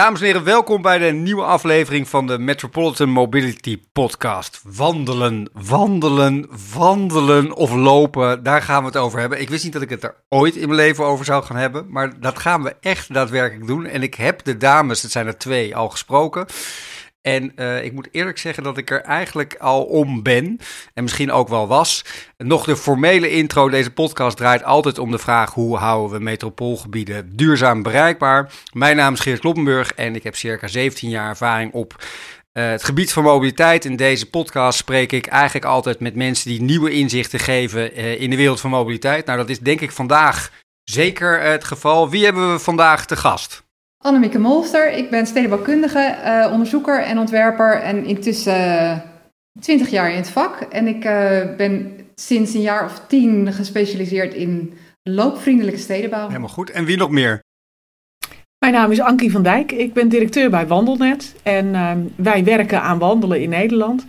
Dames en heren, welkom bij de nieuwe aflevering van de Metropolitan Mobility Podcast. Wandelen, wandelen, wandelen of lopen, daar gaan we het over hebben. Ik wist niet dat ik het er ooit in mijn leven over zou gaan hebben, maar dat gaan we echt daadwerkelijk doen. En ik heb de dames, het zijn er twee, al gesproken. En uh, ik moet eerlijk zeggen dat ik er eigenlijk al om ben. En misschien ook wel was. Nog de formele intro. Deze podcast draait altijd om de vraag: hoe houden we metropoolgebieden duurzaam bereikbaar? Mijn naam is Geert Kloppenburg en ik heb circa 17 jaar ervaring op uh, het gebied van mobiliteit. In deze podcast spreek ik eigenlijk altijd met mensen die nieuwe inzichten geven uh, in de wereld van mobiliteit. Nou, dat is denk ik vandaag zeker het geval. Wie hebben we vandaag te gast? Annemieke Molster, ik ben stedenbouwkundige, uh, onderzoeker en ontwerper en intussen uh, 20 jaar in het vak. En ik uh, ben sinds een jaar of tien gespecialiseerd in loopvriendelijke stedenbouw. Helemaal goed. En wie nog meer? Mijn naam is Ankie van Dijk. Ik ben directeur bij Wandelnet. En uh, wij werken aan wandelen in Nederland.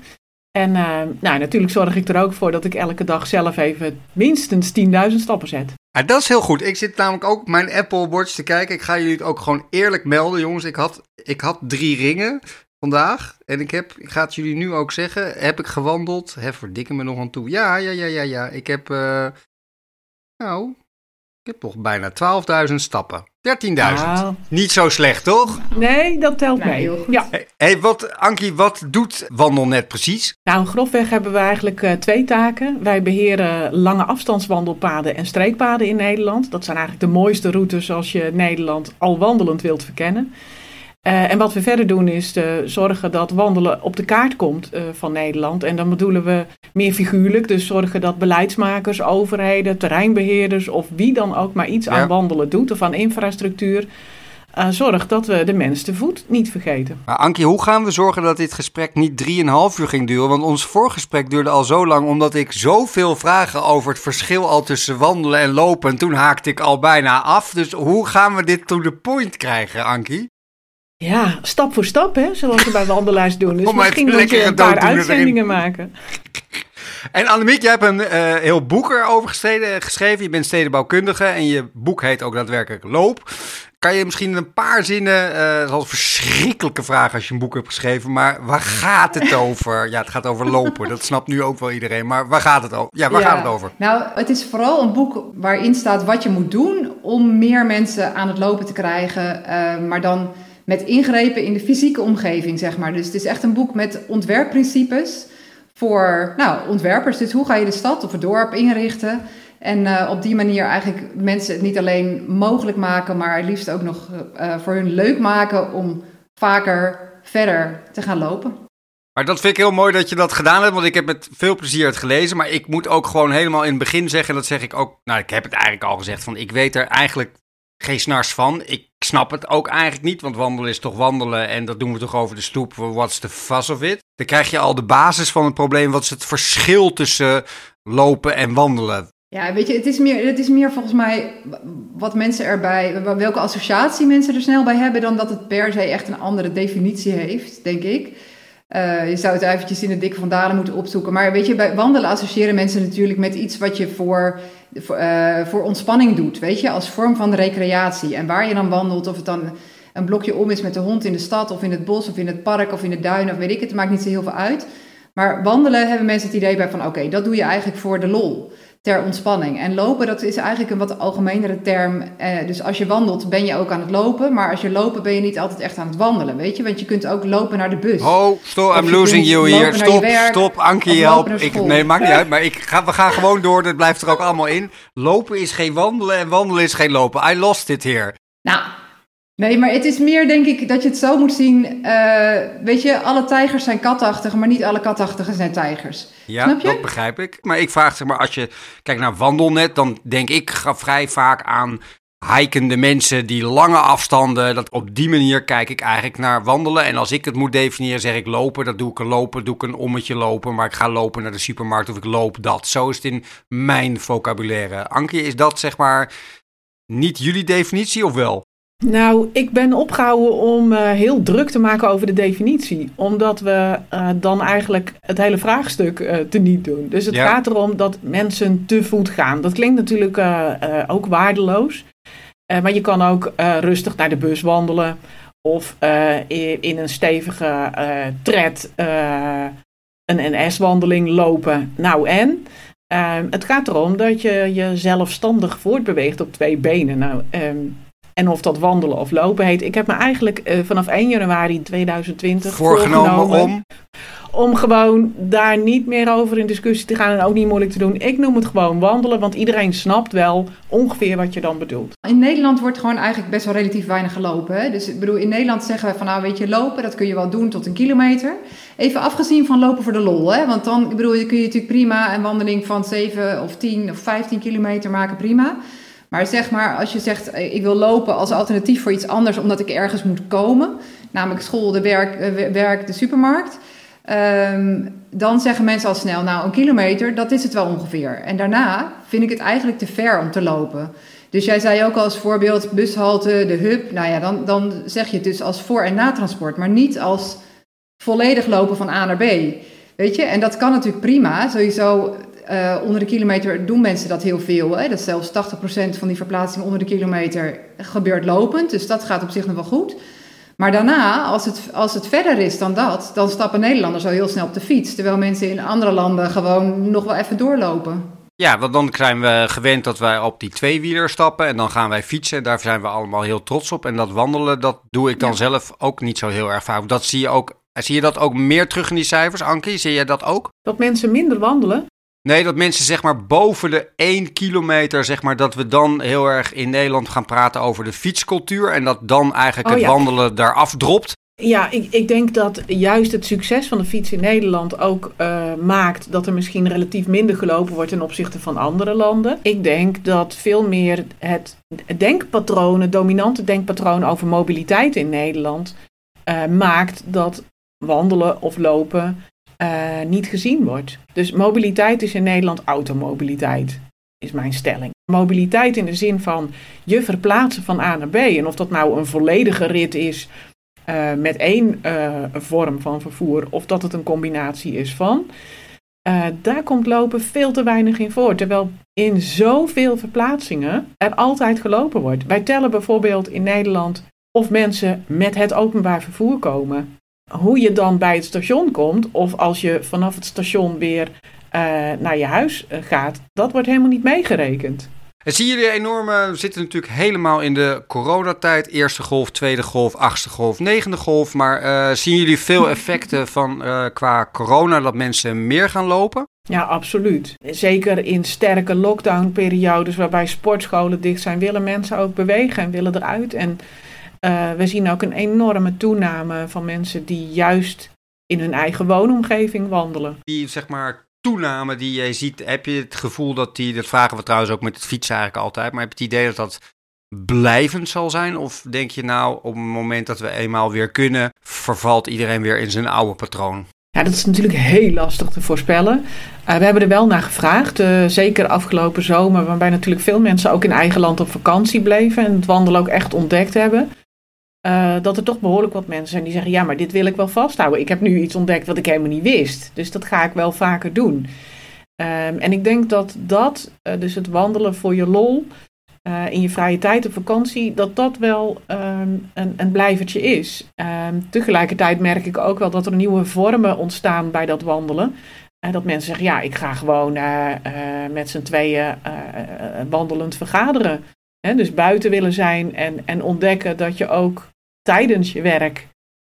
En nou, natuurlijk zorg ik er ook voor dat ik elke dag zelf even minstens 10.000 stappen zet. Ah, dat is heel goed. Ik zit namelijk ook mijn Apple Watch te kijken. Ik ga jullie het ook gewoon eerlijk melden, jongens. Ik had, ik had drie ringen vandaag. En ik heb, ik ga het jullie nu ook zeggen, heb ik gewandeld. Hè, verdikken me nog aan toe. Ja, ja, ja, ja, ja. Ik heb, uh, nou, ik heb nog bijna 12.000 stappen. 13.000. Nou. Niet zo slecht, toch? Nee, dat telt mee. heel goed. Ja. Hey, wat, Ankie, wat doet Wandelnet precies? Nou, grofweg hebben we eigenlijk uh, twee taken. Wij beheren lange afstandswandelpaden en streekpaden in Nederland. Dat zijn eigenlijk de mooiste routes als je Nederland al wandelend wilt verkennen. Uh, en wat we verder doen is uh, zorgen dat wandelen op de kaart komt uh, van Nederland. En dan bedoelen we meer figuurlijk. Dus zorgen dat beleidsmakers, overheden, terreinbeheerders of wie dan ook maar iets ja. aan wandelen doet of aan infrastructuur. zorg dat we de mens te voet niet vergeten. Maar Ankie, hoe gaan we zorgen dat dit gesprek niet 3,5 uur ging duren? Want ons voorgesprek duurde al zo lang omdat ik zoveel vragen over het verschil al tussen wandelen en lopen. En toen haakte ik al bijna af. Dus hoe gaan we dit to the point krijgen, Ankie? Ja, stap voor stap, hè, zoals we bij wandelaars doen. Dus misschien moet je een paar uitzendingen erin. maken. En Annemiek, jij hebt een uh, heel boek erover geschreven. Je bent stedenbouwkundige en je boek heet ook daadwerkelijk Loop. Kan je misschien in een paar zinnen, uh, dat is al een verschrikkelijke vraag als je een boek hebt geschreven, maar waar gaat het over? Ja, het gaat over lopen, dat snapt nu ook wel iedereen, maar waar gaat het over? Ja, waar ja, gaat het over? Nou, het is vooral een boek waarin staat wat je moet doen om meer mensen aan het lopen te krijgen, uh, maar dan met ingrepen in de fysieke omgeving, zeg maar. Dus het is echt een boek met ontwerpprincipes voor nou, ontwerpers. Dus hoe ga je de stad of het dorp inrichten? En uh, op die manier eigenlijk mensen het niet alleen mogelijk maken, maar liefst ook nog uh, voor hun leuk maken om vaker verder te gaan lopen. Maar dat vind ik heel mooi dat je dat gedaan hebt, want ik heb met veel plezier het gelezen. Maar ik moet ook gewoon helemaal in het begin zeggen, dat zeg ik ook, nou ik heb het eigenlijk al gezegd, van ik weet er eigenlijk geen snars van. Ik snap het ook eigenlijk niet, want wandelen is toch wandelen en dat doen we toch over de stoep. What's the fuss of it? Dan krijg je al de basis van het probleem. Wat is het verschil tussen lopen en wandelen? Ja, weet je, het is meer, het is meer volgens mij wat mensen erbij, welke associatie mensen er snel bij hebben, dan dat het per se echt een andere definitie heeft, denk ik. Uh, je zou het eventjes in de dikke van Dalen moeten opzoeken. Maar weet je, bij wandelen associëren mensen natuurlijk met iets wat je voor, voor, uh, voor ontspanning doet. Weet je, als vorm van recreatie. En waar je dan wandelt, of het dan een blokje om is met de hond in de stad, of in het bos, of in het park, of in de duin, of weet ik. Het maakt niet zo heel veel uit. Maar wandelen hebben mensen het idee bij van, oké, dat doe je eigenlijk voor de lol ter ontspanning. En lopen, dat is eigenlijk een wat algemenere term. Eh, dus als je wandelt, ben je ook aan het lopen. Maar als je lopen, ben je niet altijd echt aan het wandelen, weet je? Want je kunt ook lopen naar de bus. Oh, stop, I'm losing you hier. Stop, stop, Ankie, help. Ik, nee, maakt niet uit, maar ik ga, we gaan gewoon door. Dat blijft er ook allemaal in. Lopen is geen wandelen en wandelen is geen lopen. I lost it here. Nou, Nee, maar het is meer denk ik dat je het zo moet zien. Uh, weet je, alle tijgers zijn katachtig, maar niet alle katachtigen zijn tijgers. Ja, Snap je? dat begrijp ik. Maar ik vraag zeg maar, als je kijkt naar wandelnet, dan denk ik vrij vaak aan hikende mensen die lange afstanden. Dat op die manier kijk ik eigenlijk naar wandelen. En als ik het moet definiëren, zeg ik lopen. Dat doe ik een lopen, doe ik een ommetje lopen. Maar ik ga lopen naar de supermarkt of ik loop dat. Zo is het in mijn vocabulaire. Ankie, is dat zeg maar niet jullie definitie of wel? Nou, ik ben opgehouden om uh, heel druk te maken over de definitie. Omdat we uh, dan eigenlijk het hele vraagstuk uh, te niet doen. Dus het ja. gaat erom dat mensen te voet gaan. Dat klinkt natuurlijk ook waardeloos. maar je kan ook rustig naar de bus wandelen. of in een stevige tred een NS-wandeling lopen. Nou en? Het gaat erom dat je je zelfstandig voortbeweegt op twee benen. Nou, ehm, en of dat wandelen of lopen heet. Ik heb me eigenlijk vanaf 1 januari 2020 voorgenomen, voorgenomen om om gewoon daar niet meer over in discussie te gaan en ook niet moeilijk te doen. Ik noem het gewoon wandelen, want iedereen snapt wel ongeveer wat je dan bedoelt. In Nederland wordt gewoon eigenlijk best wel relatief weinig gelopen. Hè? Dus ik bedoel, in Nederland zeggen we van nou weet je, lopen, dat kun je wel doen tot een kilometer. Even afgezien van lopen voor de lol, hè? want dan ik bedoel, kun je natuurlijk prima een wandeling van 7 of 10 of 15 kilometer maken, prima. Maar zeg maar, als je zegt, eh, ik wil lopen als alternatief voor iets anders omdat ik ergens moet komen, namelijk school, de werk, eh, werk de supermarkt Ehm, dan zeggen mensen al snel, nou een kilometer, dat is het wel ongeveer. En daarna vind ik het eigenlijk te ver om te lopen. Dus jij zei ook als voorbeeld bushalte, de hub. Nou ja, dan, dan zeg je het dus als voor- en natransport, maar niet als volledig lopen van A naar B. Weet je, en dat kan natuurlijk prima. Sowieso uh, onder de kilometer doen mensen dat heel veel. Hè? Dat zelfs 80% van die verplaatsing onder de kilometer gebeurt lopend. Dus dat gaat op zich nog wel goed. Maar daarna, als het, als het verder is dan dat, dan stappen Nederlanders al heel snel op de fiets. Terwijl mensen in andere landen gewoon nog wel even doorlopen. Ja, want dan zijn we gewend dat wij op die tweewieler stappen en dan gaan wij fietsen. Daar zijn we allemaal heel trots op. En dat wandelen, dat doe ik dan zelf ook niet zo heel erg vaak. Dat zie je ook. Zie je dat ook meer terug in die cijfers, Ankie? Zie je dat ook? Dat mensen minder wandelen? Nee, dat mensen zeg maar boven de 1 kilometer, zeg maar, dat we dan heel erg in Nederland gaan praten over de fietscultuur. En dat dan eigenlijk oh het wandelen daar afdropt. Ja, ik, ik denk dat juist het succes van de fiets in Nederland ook uh, maakt dat er misschien relatief minder gelopen wordt ten opzichte van andere landen. Ik denk dat veel meer het denkpatroon, het dominante denkpatroon over mobiliteit in Nederland uh, maakt dat wandelen of lopen uh, niet gezien wordt. Dus mobiliteit is in Nederland automobiliteit, is mijn stelling. Mobiliteit in de zin van je verplaatsen van A naar B. En of dat nou een volledige rit is uh, met één uh, vorm van vervoer, of dat het een combinatie is van. daar komt lopen veel te weinig in voor. Terwijl in zoveel verplaatsingen er altijd gelopen wordt. Wij tellen bijvoorbeeld in Nederland of mensen met het openbaar vervoer komen hoe je dan bij het station komt, of als je vanaf het station weer uh, naar je huis eh, gaat, dat wordt helemaal niet meegerekend. En zien jullie enorme, we zitten natuurlijk helemaal in de coronatijd. Eerste golf, tweede golf, achtste golf, negende golf. Maar uh, zien jullie veel effecten van uh, qua corona dat mensen meer gaan lopen? Ja, absoluut. Zeker in sterke lockdown-periodes waarbij sportscholen dicht zijn, willen mensen ook bewegen en willen eruit. En uh, we zien ook een enorme toename van mensen die juist in hun eigen woonomgeving wandelen. Die zeg maar toename die jij ziet, heb je het gevoel dat die, dat vragen we trouwens ook met het fietsen eigenlijk altijd, maar heb je het idee dat dat blijvend zal zijn? Of denk je nou op het moment dat we eenmaal weer kunnen, vervalt iedereen weer in zijn oude patroon? Ja, dat is natuurlijk heel lastig te voorspellen. Uh, we hebben er wel naar gevraagd, uh, zeker afgelopen zomer, waarbij natuurlijk veel mensen ook in eigen land op vakantie bleven en het wandelen ook echt ontdekt hebben. Uh, dat er toch behoorlijk wat mensen zijn die zeggen: Ja, maar dit wil ik wel vasthouden. Ik heb nu iets ontdekt wat ik helemaal niet wist. Dus dat ga ik wel vaker doen. Um, en ik denk dat dat, uh, dus het wandelen voor je lol, uh, in je vrije tijd op vakantie, dat dat wel um, een, een blijvertje is. Um, tegelijkertijd merk ik ook wel dat er nieuwe vormen ontstaan bij dat wandelen. En dat mensen zeggen: Ja, ik ga gewoon met z'n tweeën wandelend vergaderen. Dus buiten willen zijn en, en ontdekken dat je ook tijdens je werk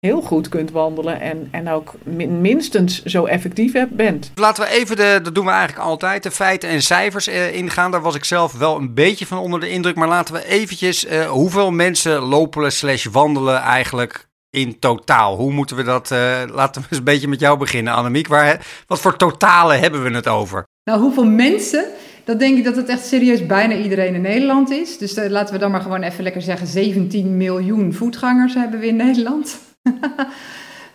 heel goed kunt wandelen en, en ook minstens zo effectief bent. Laten we even, de, dat doen we eigenlijk altijd, de feiten en cijfers eh, ingaan. Daar was ik zelf wel een beetje van onder de indruk. Maar laten we eventjes, uh, hoeveel mensen lopen slash wandelen eigenlijk in totaal? Hoe moeten we dat, uh, laten we eens een beetje met jou beginnen Annemiek. Waar, wat voor totalen hebben we het over? Nou, hoeveel mensen dat denk ik dat het echt serieus bijna iedereen in Nederland is. Dus uh, laten we dan maar gewoon even lekker zeggen: 17 miljoen voetgangers hebben we in Nederland.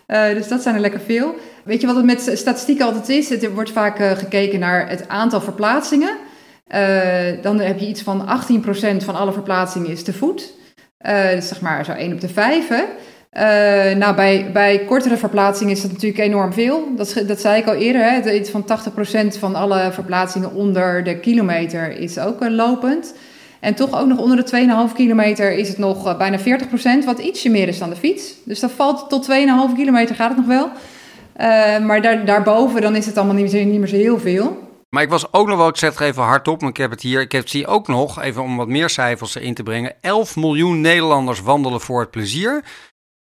uh, dus dat zijn er lekker veel. Weet je wat het met statistiek altijd is? Het wordt vaak uh, gekeken naar het aantal verplaatsingen. dan heb je iets van 18% van alle verplaatsingen is te voet. dus zeg maar zo 1 op de 5. Uh, nou, bij, bij kortere verplaatsingen is dat natuurlijk enorm veel. Dat, dat zei ik al eerder. Hè. Van 80% van alle verplaatsingen onder de kilometer is ook uh, lopend. En toch ook nog onder de 2,5 kilometer is het nog uh, bijna 40%, wat ietsje meer is dan de fiets. Dus dat valt tot 2,5 kilometer gaat het nog wel. Maar daar, daarboven dan is het allemaal niet meer, niet meer zo heel veel. Maar ik was ook nog wel, ik zet het even hardop, maar ik heb het hier, ik heb hier ook nog, even om wat meer cijfers in te brengen. 11 miljoen Nederlanders wandelen voor het plezier.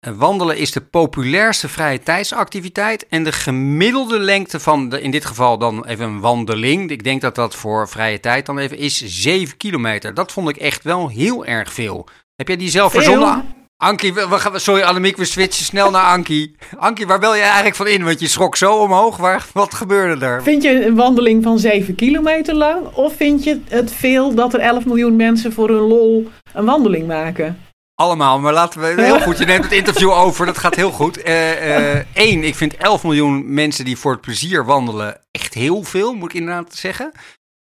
En wandelen is de populairste vrije tijdsactiviteit en de gemiddelde lengte van, de, in dit geval dan even een wandeling, ik denk dat dat voor vrije tijd dan even is, 7 kilometer. Dat vond ik echt wel heel erg veel. Heb jij die zelf verzonnen? Ankie, we gaan, sorry Annemiek, we switchen snel naar Ankie. Ankie, waar wil jij eigenlijk van in? Want je schrok zo omhoog. Waar, wat gebeurde er? Vind je een wandeling van 7 kilometer lang? Of vind je het veel dat er 11 miljoen mensen voor hun lol een wandeling maken? Allemaal, maar laten we heel goed. Je neemt het interview over, dat gaat heel goed. Eén, uh, uh, ik vind 11 miljoen mensen die voor het plezier wandelen echt heel veel, moet ik inderdaad zeggen.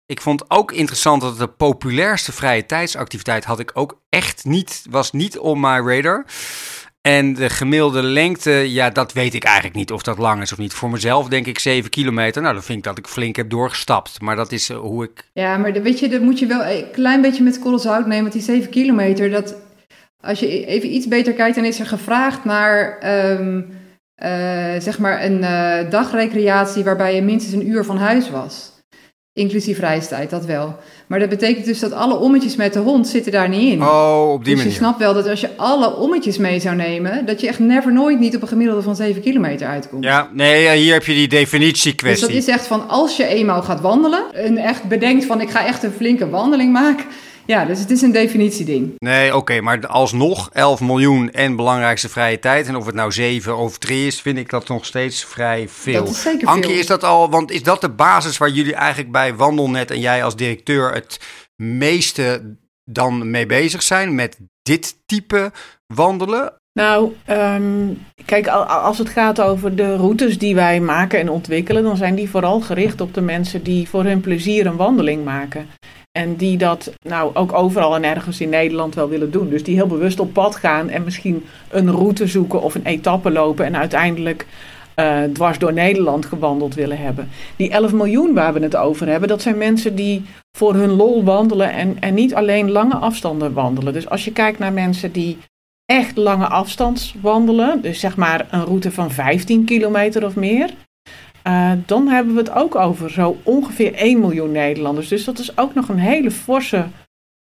Ik vond ook interessant dat de populairste vrije tijdsactiviteit had ik ook echt niet, was niet on my radar. En de gemiddelde lengte, ja, dat weet ik eigenlijk niet of dat lang is of niet. Voor mezelf denk ik 7 kilometer. Nou, dan vind ik dat ik flink heb doorgestapt. Maar dat is uh, hoe ik. Ja, maar weet je, dat moet je wel een klein beetje met korrels zout nemen. Want die 7 kilometer, dat, als je even iets beter kijkt, dan is er gevraagd naar. Um, uh, zeg maar een uh, dagrecreatie waarbij je minstens een uur van huis was. Inclusief reistijd, dat wel. Maar dat betekent dus dat alle ommetjes met de hond zitten daar niet in. Oh, op die dus manier. je snapt wel dat als je alle ommetjes mee zou nemen, dat je echt never nooit niet op een gemiddelde van 7 kilometer uitkomt. Ja, nee, hier heb je die definitiekwestie. Dus dat is echt van als je eenmaal gaat wandelen en echt bedenkt van ik ga echt een flinke wandeling maken. Ja, dus het is een definitieding. Nee, oké, okay, maar alsnog 11 miljoen en belangrijkste vrije tijd. En of het nou 7 of 3 is, vind ik dat nog steeds vrij veel. Dat is zeker veel. is dat al, want is dat de basis waar jullie eigenlijk bij Wandelnet en jij als directeur het meeste dan mee bezig zijn? Met dit type wandelen? Nou, um, kijk, als het gaat over de routes die wij maken en ontwikkelen, dan zijn die vooral gericht op de mensen die voor hun plezier een wandeling maken. En die dat nou ook overal en ergens in Nederland wel willen doen. Dus die heel bewust op pad gaan en misschien een route zoeken of een etappe lopen en uiteindelijk uh, dwars door Nederland gewandeld willen hebben. Die 11 miljoen waar we het over hebben, dat zijn mensen die voor hun lol wandelen en, en niet alleen lange afstanden wandelen. Dus als je kijkt naar mensen die echt lange afstands wandelen, dus zeg maar een route van 15 kilometer of meer, uh, dan hebben we het ook over zo ongeveer 1 miljoen Nederlanders. Dus dat is ook nog een hele forse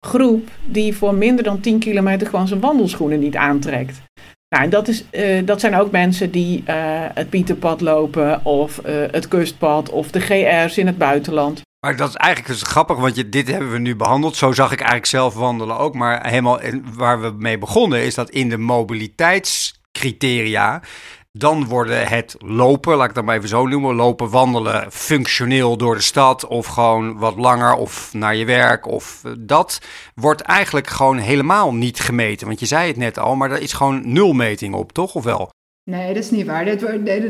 groep die voor minder dan 10 kilometer gewoon zijn wandelschoenen niet aantrekt. Nou, en dat, is, uh, dat zijn ook mensen die uh, het Pieterpad lopen of het kustpad of de GR's in het buitenland. Maar dat is eigenlijk dus grappig, want je, dit hebben we nu behandeld. Zo zag ik eigenlijk zelf wandelen ook. Maar helemaal waar we mee begonnen is dat in de mobiliteitscriteria dan worden het lopen, laat ik dat maar even zo noemen, lopen, wandelen, functioneel door de stad of gewoon wat langer of naar je werk of dat wordt eigenlijk gewoon helemaal niet gemeten. Want je zei het net al, maar er is gewoon nulmeting op, toch? Of wel? Nee, dat is niet waar.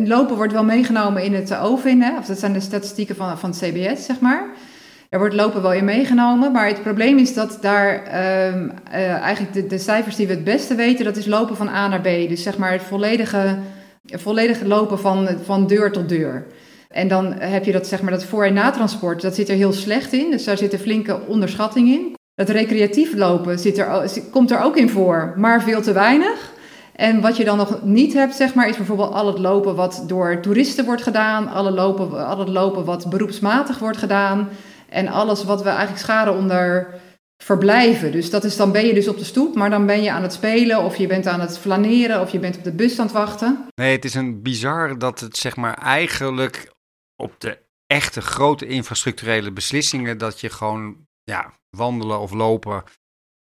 Lopen wordt wel meegenomen in het OVIN, hè? of dat zijn de statistieken van, van het CBS, zeg maar. Er wordt lopen wel in meegenomen, maar het probleem is dat daar um, uh, eigenlijk de, de cijfers die we het beste weten, dat is lopen van A naar B. Dus zeg maar het volledige volledig lopen van, van deur tot deur. En dan heb je dat, zeg maar, dat voor- en natransport, dat zit er heel slecht in. Dus daar zit een flinke onderschatting in. Dat recreatief lopen zit er, komt er ook in voor, maar veel te weinig. En wat je dan nog niet hebt, zeg maar, is bijvoorbeeld al het lopen wat door toeristen wordt gedaan. Alle lopen, al het lopen wat beroepsmatig wordt gedaan. En alles wat we eigenlijk scharen onder verblijven. Dus dat is dan ben je dus op de stoep, maar dan ben je aan het spelen of je bent aan het flaneren of je bent op de bus aan het wachten. Nee, het is een bizar dat het zeg maar eigenlijk op de echte grote infrastructurele beslissingen dat je gewoon ja, wandelen of lopen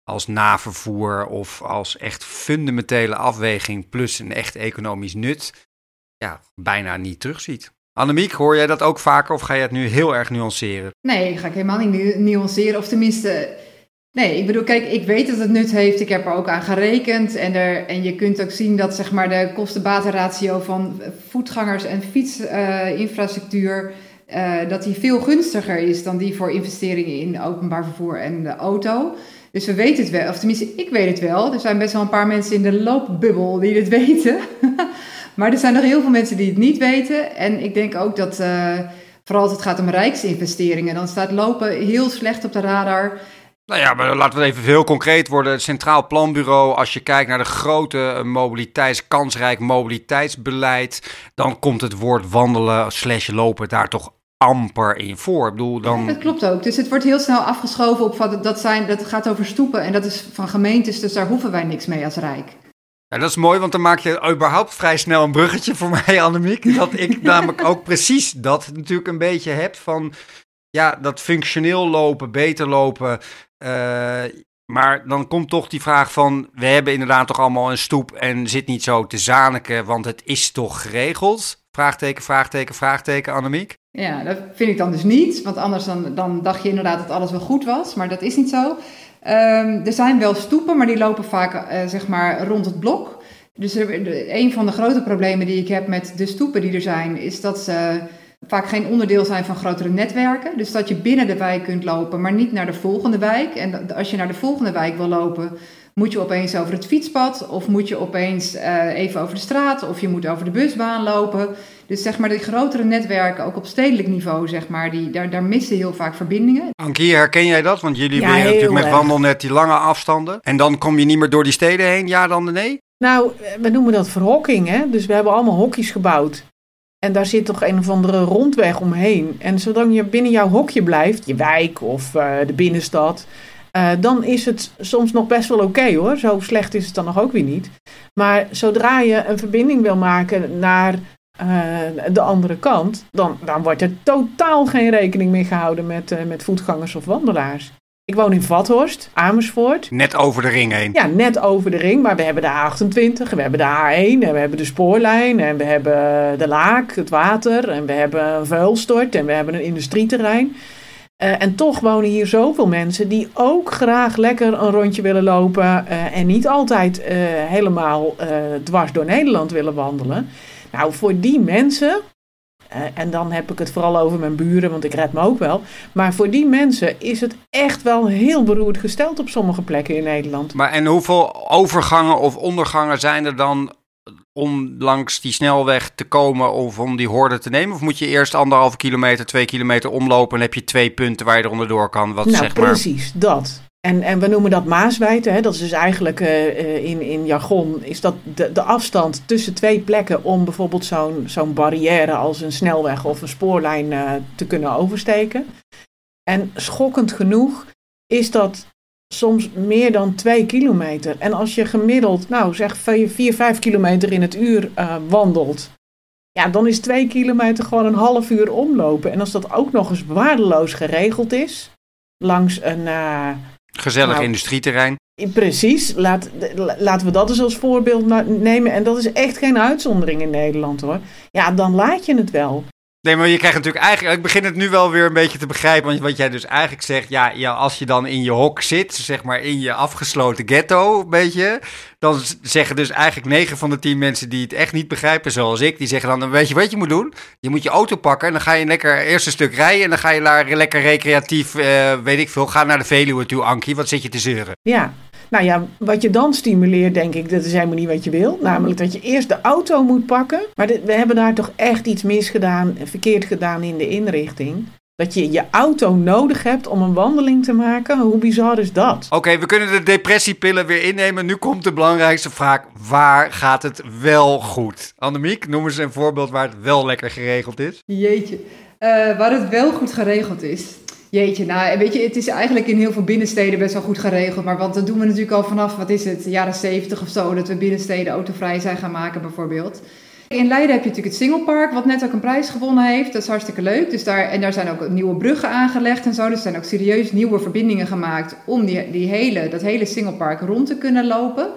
als navervoer of als echt fundamentele afweging plus een echt economisch nut ja, bijna niet terugziet. Annemiek, hoor jij dat ook vaker of ga je het nu heel erg nuanceren? Nee, ga ik helemaal niet nuanceren. Of tenminste, Nee, ik bedoel, kijk, ik weet dat het nut heeft. Ik heb er ook aan gerekend. En, er, en je kunt ook zien dat zeg maar, de kosten-batenratio van voetgangers en fietsinfrastructuur... Uh, dat die veel gunstiger is dan die voor investeringen in openbaar vervoer en de auto. Dus we weten het wel, of tenminste, ik weet het wel. Er zijn best wel een paar mensen in de loopbubbel die het weten. maar er zijn nog heel veel mensen die het niet weten. En ik denk ook dat, uh, vooral als het gaat om rijksinvesteringen, dan staat lopen heel slecht op de radar. Nou ja, maar laten we even heel concreet worden. Het Centraal Planbureau, als je kijkt naar de grote eh, mobiliteits, kansrijk mobiliteitsbeleid, dan komt het woord wandelen slash lopen daar toch amper in voor. Ik bedoel, dan... Dat klopt ook. Dus het wordt heel snel afgeschoven op wat dat zijn, dat gaat over stoepen en dat is van gemeentes, dus daar hoeven wij niks mee als Rijk. Ja, dat is mooi, want dan maak je überhaupt vrij snel een bruggetje voor mij, Annemiek. Dat ik namelijk ook precies dat natuurlijk een beetje heb van, ja, dat functioneel lopen, beter lopen. Uh, maar dan komt toch die vraag van, we hebben inderdaad toch allemaal een stoep en zit niet zo te zaniken, want het is toch geregeld? Vraagteken, vraagteken, vraagteken, Annemiek? Ja, dat vind ik dan dus niet, want anders dan, dan dacht je inderdaad dat alles wel goed was, maar dat is niet zo. Um, er zijn wel stoepen, maar die lopen vaak uh, zeg maar rond het blok. Dus een van de grote problemen die ik heb met de stoepen die er zijn, is dat ze vaak geen onderdeel zijn van grotere netwerken. Dus dat je binnen de wijk kunt lopen, maar niet naar de volgende wijk. En als je naar de volgende wijk wil lopen, moet je opeens over het fietspad of moet je opeens uh, even over de straat of je moet over de busbaan lopen. Dus zeg maar die grotere netwerken, ook op stedelijk niveau, zeg maar, die, daar, daar missen heel vaak verbindingen. Ankie, herken jij dat? Want jullie ja, natuurlijk met wandelnet die lange afstanden. En dan kom je niet meer door die steden heen, ja dan nee? Nou, we noemen dat verhokking, hè. Dus we hebben allemaal hokjes gebouwd. En daar zit toch een of andere rondweg omheen. En zolang je binnen jouw hokje blijft, je wijk of uh, de binnenstad, uh, dan is het soms nog best wel oké hoor. Zo slecht is het dan nog ook weer niet. Maar zodra je een verbinding wil maken naar uh, de andere kant, dan, dan wordt er totaal geen rekening meer gehouden met, met voetgangers of wandelaars. Ik woon in Vathorst, Amersfoort. Net over de ring heen. Ja, net over de ring. Maar we hebben de A28, we hebben de A1, en we hebben de spoorlijn, en we hebben de laak, het water, en we hebben een vuilstort, en we hebben een industrieterrein. Uh, en toch wonen hier zoveel mensen die ook graag lekker een rondje willen lopen uh, en niet altijd uh, helemaal dwars door Nederland willen wandelen. Nou, voor die mensen en dan heb ik het vooral over mijn buren, want ik red me ook wel. Maar voor die mensen is het echt wel heel beroerd gesteld op sommige plekken in Nederland. Maar en hoeveel overgangen of ondergangen zijn er dan om langs die snelweg te komen of om die horde te nemen? Of moet je eerst anderhalve kilometer, twee kilometer omlopen en heb je twee punten waar je eronder door kan? Wat, nou, zeg maar... precies, dat. En, en we noemen dat maaswijte. Hè? Dat is dus eigenlijk uh, in, in jargon is dat de, de afstand tussen twee plekken om bijvoorbeeld zo'n zo'n barrière als een snelweg of een spoorlijn uh, te kunnen oversteken. En schokkend genoeg is dat soms meer dan twee kilometer. En als je gemiddeld, nou zeg 4, 5 kilometer in het uur wandelt, ja, dan is twee kilometer gewoon een half uur omlopen. En als dat ook nog eens waardeloos geregeld is, langs een Gezellig nou, industrieterrein. Precies, Laat, laten we dat eens als voorbeeld nemen. En dat is echt geen uitzondering in Nederland hoor. Ja, dan laat je het wel. Nee, maar je krijgt natuurlijk eigenlijk. Ik begin het nu wel weer een beetje te begrijpen. Want wat jij dus eigenlijk zegt. Ja, ja, als je dan in je hok zit, zeg maar in je afgesloten ghetto, een beetje. Dan zeggen dus eigenlijk 9 van de 10 mensen die het echt niet begrijpen, zoals ik. Die zeggen dan: Weet je wat je moet doen? Je moet je auto pakken. En dan ga je lekker eerst een stuk rijden. En dan ga je daar lekker recreatief, uh, weet ik veel. Ga naar de Veluwe toe, Ankie. Wat zit je te zeuren? Ja, nou ja, wat je dan stimuleert, denk ik, dat is helemaal niet wat je wil. Namelijk dat je eerst de auto moet pakken. Maar we hebben daar toch echt iets misgedaan, verkeerd gedaan in de inrichting. Dat je je auto nodig hebt om een wandeling te maken. Hoe bizar is dat? Oké, we kunnen de depressiepillen weer innemen. Nu komt de belangrijkste vraag. Waar gaat het wel goed? Annemiek, noem eens een voorbeeld waar het wel lekker geregeld is. Jeetje. Uh, waar het wel goed geregeld is. Jeetje, nou weet je, het is eigenlijk in heel veel binnensteden best wel goed geregeld. Maar want dat doen we natuurlijk al vanaf, wat is het, de jaren 70 of zo, dat we binnensteden autovrij zijn gaan maken bijvoorbeeld. In Leiden heb je natuurlijk het Singlepark, wat net ook een prijs gewonnen heeft. Dat is hartstikke leuk. Dus daar, en daar zijn ook nieuwe bruggen aangelegd en zo. Dus er zijn ook serieus nieuwe verbindingen gemaakt om die, die hele, dat hele Singlepark rond te kunnen lopen.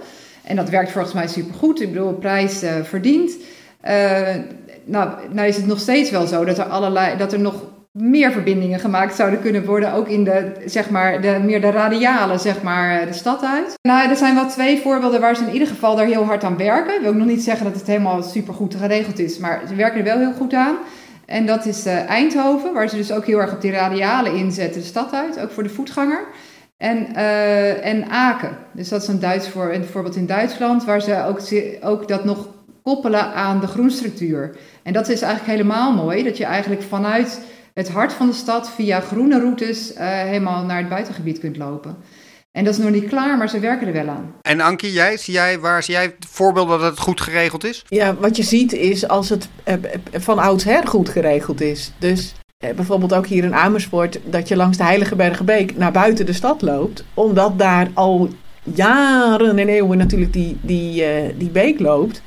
En dat werkt volgens mij supergoed. Ik bedoel, prijs uh, verdient. Uh, nou, nou is het nog steeds wel zo dat er, allerlei, dat er nog meer verbindingen gemaakt zouden kunnen worden, ook in de, zeg maar, de, meer de radiale, zeg maar, de stad uit. Nou, er zijn wel twee voorbeelden waar ze in ieder geval daar heel hard aan werken. Ik wil ook nog niet zeggen dat het helemaal super goed geregeld is, maar ze werken er wel heel goed aan. En dat is uh, Eindhoven, waar ze dus ook heel erg op die radiale inzetten, de stad uit, ook voor de voetganger. En, uh, en Aken, dus dat is een Duits voor, voorbeeld in Duitsland, waar ze ook, ook dat nog koppelen aan de groenstructuur. En dat is eigenlijk helemaal mooi, dat je eigenlijk vanuit het hart van de stad via groene routes helemaal naar het buitengebied kunt lopen. En dat is nog niet klaar, maar ze werken er wel aan. En Ankie, jij, zie jij, waar zie jij voorbeelden dat het goed geregeld is? Ja, wat je ziet is als het eh, van oudsher goed geregeld is. Dus eh, bijvoorbeeld ook hier in Amersfoort, dat je langs de Heilige Bergenbeek naar buiten de stad loopt. Omdat daar al jaren en eeuwen natuurlijk die, die, uh, die beek loopt.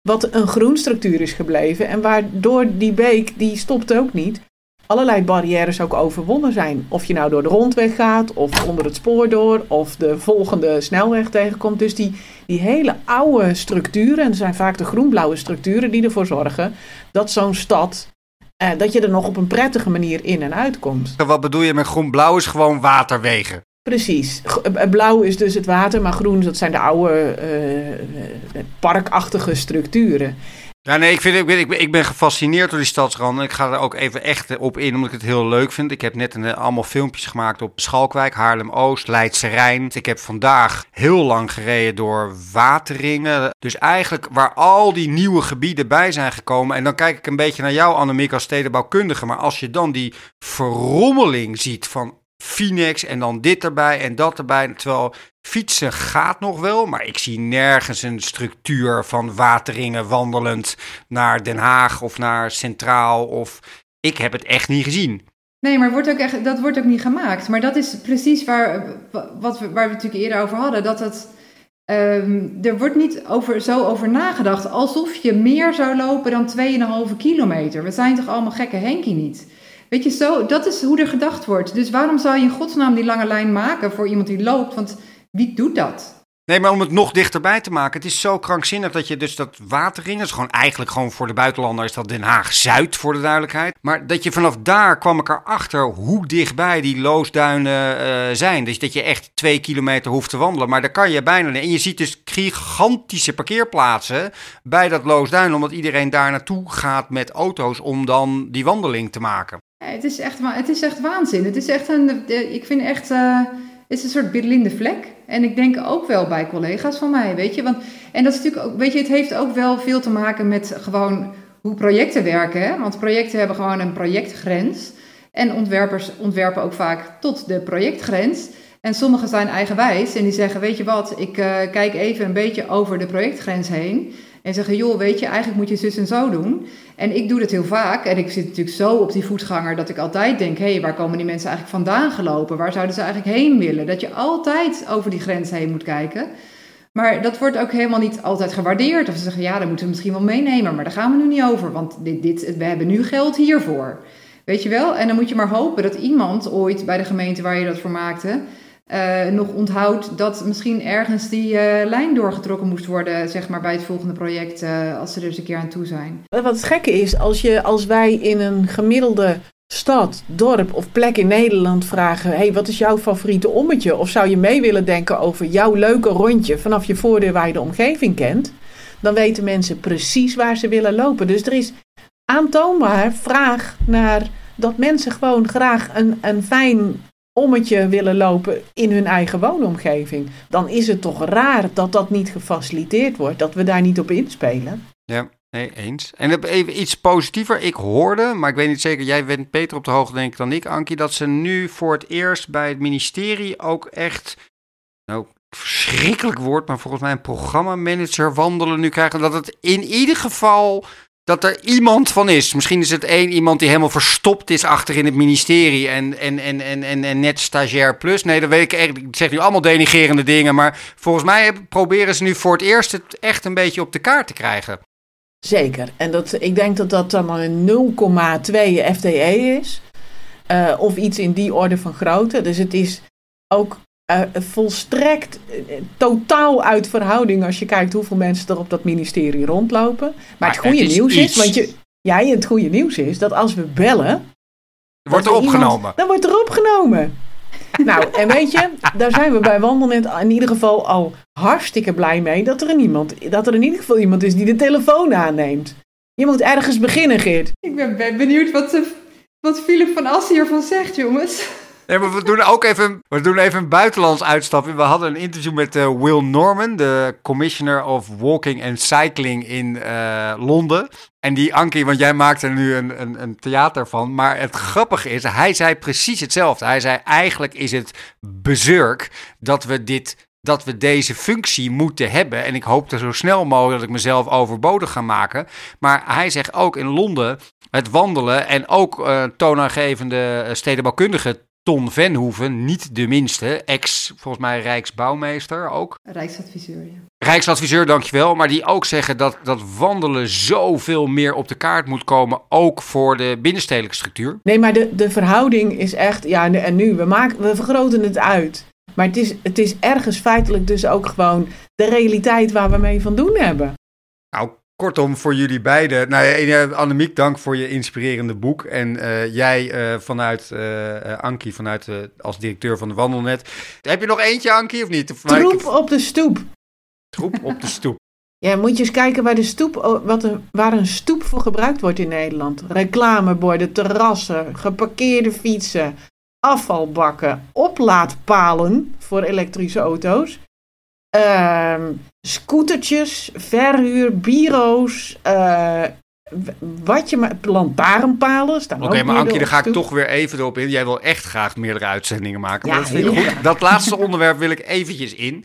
Wat een groenstructuur is gebleven. En waardoor die beek, die stopt ook niet allerlei barrières ook overwonnen zijn. Of je nou door de rondweg gaat, of onder het spoor door, of de volgende snelweg tegenkomt. Dus die, die hele oude structuren, en het zijn vaak de groenblauwe structuren die ervoor zorgen dat zo'n stad eh, dat je er nog op een prettige manier in en uit komt. Wat bedoel je met groen-blauw is gewoon waterwegen? Precies. Eh, blauw is dus het water, maar groen dat zijn de oude uh, parkachtige structuren. Ja, nee, ik, vind, ik, ben, ik, ben, gefascineerd door die stadsranden. Ik ga er ook even echt op in, omdat ik het heel leuk vind. Ik heb net een, allemaal filmpjes gemaakt op Schalkwijk, Haarlem-Oost, Leidse Rijn. Ik heb vandaag heel lang gereden door Wateringen. Dus eigenlijk waar al die nieuwe gebieden bij zijn gekomen. En dan kijk ik een beetje naar jou, Annemiek, als stedenbouwkundige. Maar als je dan die verrommeling ziet van Phoenix en dan dit erbij en dat erbij. Terwijl fietsen gaat nog wel, maar ik zie nergens een structuur van wateringen wandelend naar Den Haag of naar Centraal. Of ik heb het echt niet gezien. Nee, maar wordt ook echt, dat wordt ook niet gemaakt. Maar dat is precies waar, wat we, waar we natuurlijk eerder over hadden. Dat het, um, er wordt niet over, zo over nagedacht alsof je meer zou lopen dan 2,5 kilometer. We zijn toch allemaal gekke Henkie niet? Weet je, zo, dat is hoe er gedacht wordt. Dus waarom zou je in godsnaam die lange lijn maken voor iemand die loopt? Want wie doet dat? Nee, maar om het nog dichterbij te maken. Het is zo krankzinnig dat je dus dat Wateringen, is gewoon eigenlijk gewoon voor de buitenlander is dat Den Haag-Zuid voor de duidelijkheid. Maar dat je vanaf daar kwam ik erachter hoe dichtbij die loosduinen uh, zijn. Dus dat je echt twee kilometer hoeft te wandelen. Maar daar kan je bijna niet. En je ziet dus gigantische parkeerplaatsen bij dat loosduin. Omdat iedereen daar naartoe gaat met auto's om dan die wandeling te maken. Het, is echt, het is echt waanzin. Het is echt een, ik vind echt, het is een soort blinde vlek. En ik denk ook wel bij collega's van mij, weet je. Want, en dat is natuurlijk ook, weet je, het heeft ook wel veel te maken met gewoon hoe projecten werken. Hè? Want projecten hebben gewoon een projectgrens. En ontwerpers ontwerpen ook vaak tot de projectgrens. En sommigen zijn eigenwijs en die zeggen, weet je wat, ik uh, kijk even een beetje over de projectgrens heen. En zeggen, joh, weet je, eigenlijk moet je zus en zo doen. En ik doe dat heel vaak. En ik zit natuurlijk zo op die voetganger dat ik altijd denk: hé, hey, waar komen die mensen eigenlijk vandaan gelopen? Waar zouden ze eigenlijk heen willen? Dat je altijd over die grens heen moet kijken. Maar dat wordt ook helemaal niet altijd gewaardeerd. Of ze zeggen: ja, dan moeten we misschien wel meenemen. Maar daar gaan we nu niet over, want dit, dit, we hebben nu geld hiervoor. Weet je wel? En dan moet je maar hopen dat iemand ooit bij de gemeente waar je dat voor maakte uh, nog onthoudt dat misschien ergens die uh, lijn doorgetrokken moest worden, zeg maar, bij het volgende project, uh, als ze er eens een keer aan toe zijn. Wat het gekke is, als, je, als wij in een gemiddelde stad, dorp of plek in Nederland vragen: hey, wat is jouw favoriete ommetje? Of zou je mee willen denken over jouw leuke rondje vanaf je voordeur waar je de omgeving kent? Dan weten mensen precies waar ze willen lopen. Dus er is aantoonbaar vraag naar dat mensen gewoon graag een, een fijn ommetje willen lopen in hun eigen woonomgeving. Dan is het toch raar dat dat niet gefaciliteerd wordt, dat we daar niet op inspelen. Ja, nee, eens. En even iets positiever. Ik hoorde, maar ik weet niet zeker, jij bent beter op de hoogte denk ik dan ik, Ankie, dat ze nu voor het eerst bij het ministerie ook echt, nou, verschrikkelijk woord, maar volgens mij een programmamanager wandelen nu krijgen. Dat het in ieder geval dat er iemand van is. Misschien is het één iemand die helemaal verstopt is achter in het ministerie en, en, en, en, en, en net stagiair plus. Nee, dat weet ik echt. Ik zeg nu allemaal denigerende dingen, maar volgens mij proberen ze nu voor het eerst het echt een beetje op de kaart te krijgen. Zeker. En dat, ik denk dat dat dan een 0,2 FTE is. Uh, of iets in die orde van grootte. Dus het is ook uh, volstrekt uh, totaal uit verhouding als je kijkt hoeveel mensen er op dat ministerie rondlopen. Maar, maar het goede nieuws is, want je, ja, het goede nieuws is dat als we bellen. Wordt er opgenomen. dan wordt er opgenomen. nou, en weet je, daar zijn we bij Wandelnet in ieder geval al hartstikke blij mee dat er, een iemand, dat er in ieder geval iemand is die de telefoon aanneemt. Je moet ergens beginnen, Geert. Ik ben benieuwd wat, wat Philip van Assen hiervan zegt, jongens. Nee, maar we doen ook even, we doen even een buitenlands uitstapje. We hadden een interview met uh, Will Norman, de Commissioner of Walking and Cycling in uh, Londen. En die Ankie, want jij maakt er nu een, een, een, theater van. Maar het grappige is, hij zei precies hetzelfde. Hij zei, eigenlijk is het bezurk dat we dit dat we deze functie moeten hebben. En ik hoop er zo snel mogelijk dat ik mezelf overbodig ga maken. Maar hij zegt ook in Londen het wandelen en ook uh, toonaangevende stedenbouwkundige Ton Venhoeven, niet de minste, ex volgens mij Rijksbouwmeester ook. Rijksadviseur, ja. Rijksadviseur, dankjewel. Maar die ook zeggen dat, dat wandelen zoveel meer op de kaart moet komen, ook voor de binnenstedelijke structuur. Nee, maar de, de verhouding is echt, ja, en nu, we, maken, we vergroten het uit. Maar het is, het is ergens feitelijk dus ook gewoon de realiteit waar we mee van doen hebben. Nou, kortom, voor jullie beiden. Nou ja, Annemiek, dank voor je inspirerende boek. En uh, jij uh, vanuit, uh, Ankie, vanuit, als directeur van de Wandelnet. Heb je nog eentje, Ankie, of niet? Troep op de stoep. Troep op de stoep. Ja, moet je eens kijken waar, de stoep, wat er, waar een stoep voor gebruikt wordt in Nederland. Reclameborden, terrassen, geparkeerde fietsen, afvalbakken, oplaadpalen voor elektrische auto's, uh, scootertjes, verhuur, bureaus, uh, wat je maar, lantaarnpalen staan Oké, maar Ankie, daar ga ik toch weer even erop in. Jij wil echt graag meerdere uitzendingen maken. Ja, dat vind ik goed. Dat laatste onderwerp wil ik eventjes in.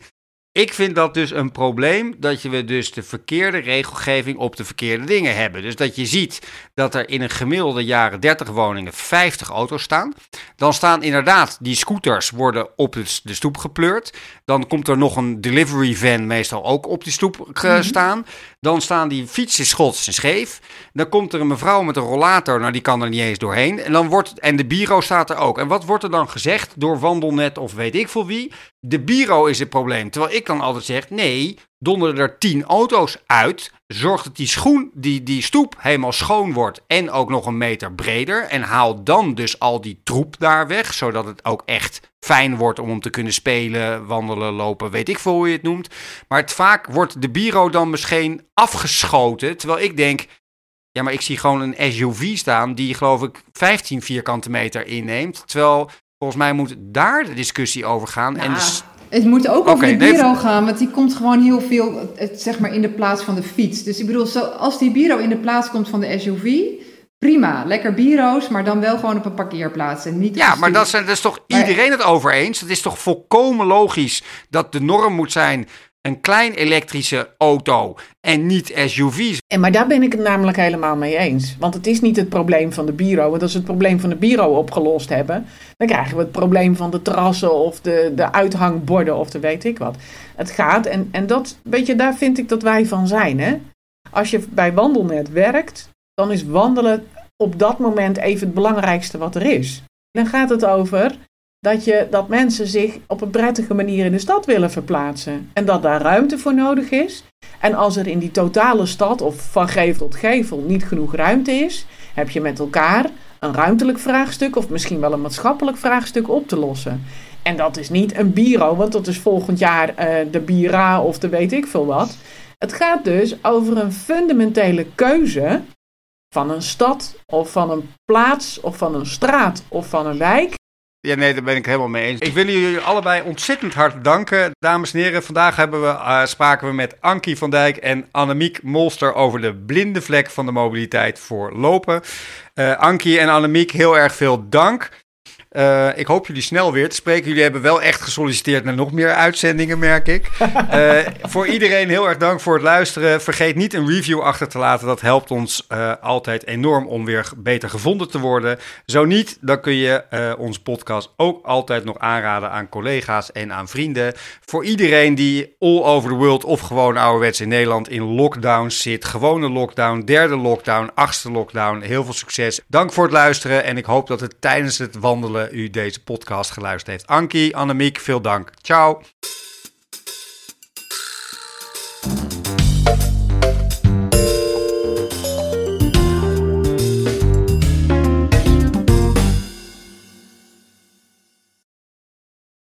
Ik vind dat dus een probleem dat we dus de verkeerde regelgeving op de verkeerde dingen hebben. Dus dat je ziet dat er in een gemiddelde jaren 30 woningen 50 auto's staan. Dan staan inderdaad die scooters worden op de stoep gepleurd. Dan komt er nog een delivery van meestal ook op die stoep mhm. staan. Dan staan die fietsen schots en scheef. Dan komt er een mevrouw met een rollator, nou die kan er niet eens doorheen. En, dan wordt, en de bureau staat er ook. En wat wordt er dan gezegd door Wandelnet of weet ik veel wie? De bureau is het probleem. Terwijl ik dan altijd zeg, nee, donderen er tien auto's uit. Zorg dat die, schoen, die, die stoep helemaal schoon wordt en ook nog een meter breder. En haal dan dus al die troep daar weg, zodat het ook echt fijn wordt om om te kunnen spelen, wandelen, lopen, weet ik veel hoe je het noemt. Maar het, vaak wordt de bureau dan misschien afgeschoten, terwijl ik denk... Ja, maar ik zie gewoon een SUV staan die geloof ik 15 vierkante meter inneemt. Terwijl volgens mij moet daar de discussie over gaan. en dus het moet ook over de bureau gaan, want die komt gewoon heel veel zeg maar, in de plaats van de fiets. Dus ik bedoel, zo, als die bureau in de plaats komt van de SUV, prima. Lekker bureaus, maar dan wel gewoon op een parkeerplaats en niet Ja, maar dat, zijn, dat is toch iedereen het over eens? Het is toch volkomen logisch dat de norm moet zijn een klein elektrische auto en niet SUV's. En maar daar ben ik het namelijk helemaal mee eens. Want het is niet het probleem van de bureau. Want als we het probleem van de bureau opgelost hebben, dan krijgen we het probleem van de terrassen of de, de uithangborden of de weet ik wat. Het gaat, en, en dat, weet je, daar vind ik dat wij van zijn. Hè? Als je bij Wandelnet werkt, dan is wandelen op dat moment even het belangrijkste wat er is. Dan gaat het over dat, je, dat mensen zich op een prettige manier in de stad willen verplaatsen. En dat daar ruimte voor nodig is. En als er in die totale stad of van gevel tot gevel niet genoeg ruimte is, heb je met elkaar een ruimtelijk vraagstuk of misschien wel een maatschappelijk vraagstuk op te lossen. En dat is niet een bureau, want dat is volgend jaar uh, de Bira of de weet ik veel wat. Het gaat dus over een fundamentele keuze van een stad of van een plaats of van een straat of van een wijk. Ja, nee, daar ben ik helemaal mee eens. Ik wil jullie allebei ontzettend hard danken. Dames en heren, vandaag hebben we, uh, spraken we met Ankie van Dijk en Annemiek Molster over de blinde vlek van de mobiliteit voor lopen. Uh, Ankie en Annemiek, heel erg veel dank. Uh, ik hoop jullie snel weer te spreken. Jullie hebben wel echt gesolliciteerd naar nog meer uitzendingen, merk ik. Uh, voor iedereen heel erg dank voor het luisteren. Vergeet niet een review achter te laten. Dat helpt ons uh, altijd enorm om weer beter gevonden te worden. Zo niet, dan kun je onze podcast ook altijd nog aanraden aan collega's en aan vrienden. Voor iedereen die all over the world of gewoon ouderwets in Nederland in lockdown zit. Gewone lockdown, derde lockdown, achtste lockdown. Heel veel succes. Dank voor het luisteren en ik hoop dat het tijdens het wandelen u deze podcast geluisterd heeft. Ankie, Annemiek, veel dank. Ciao.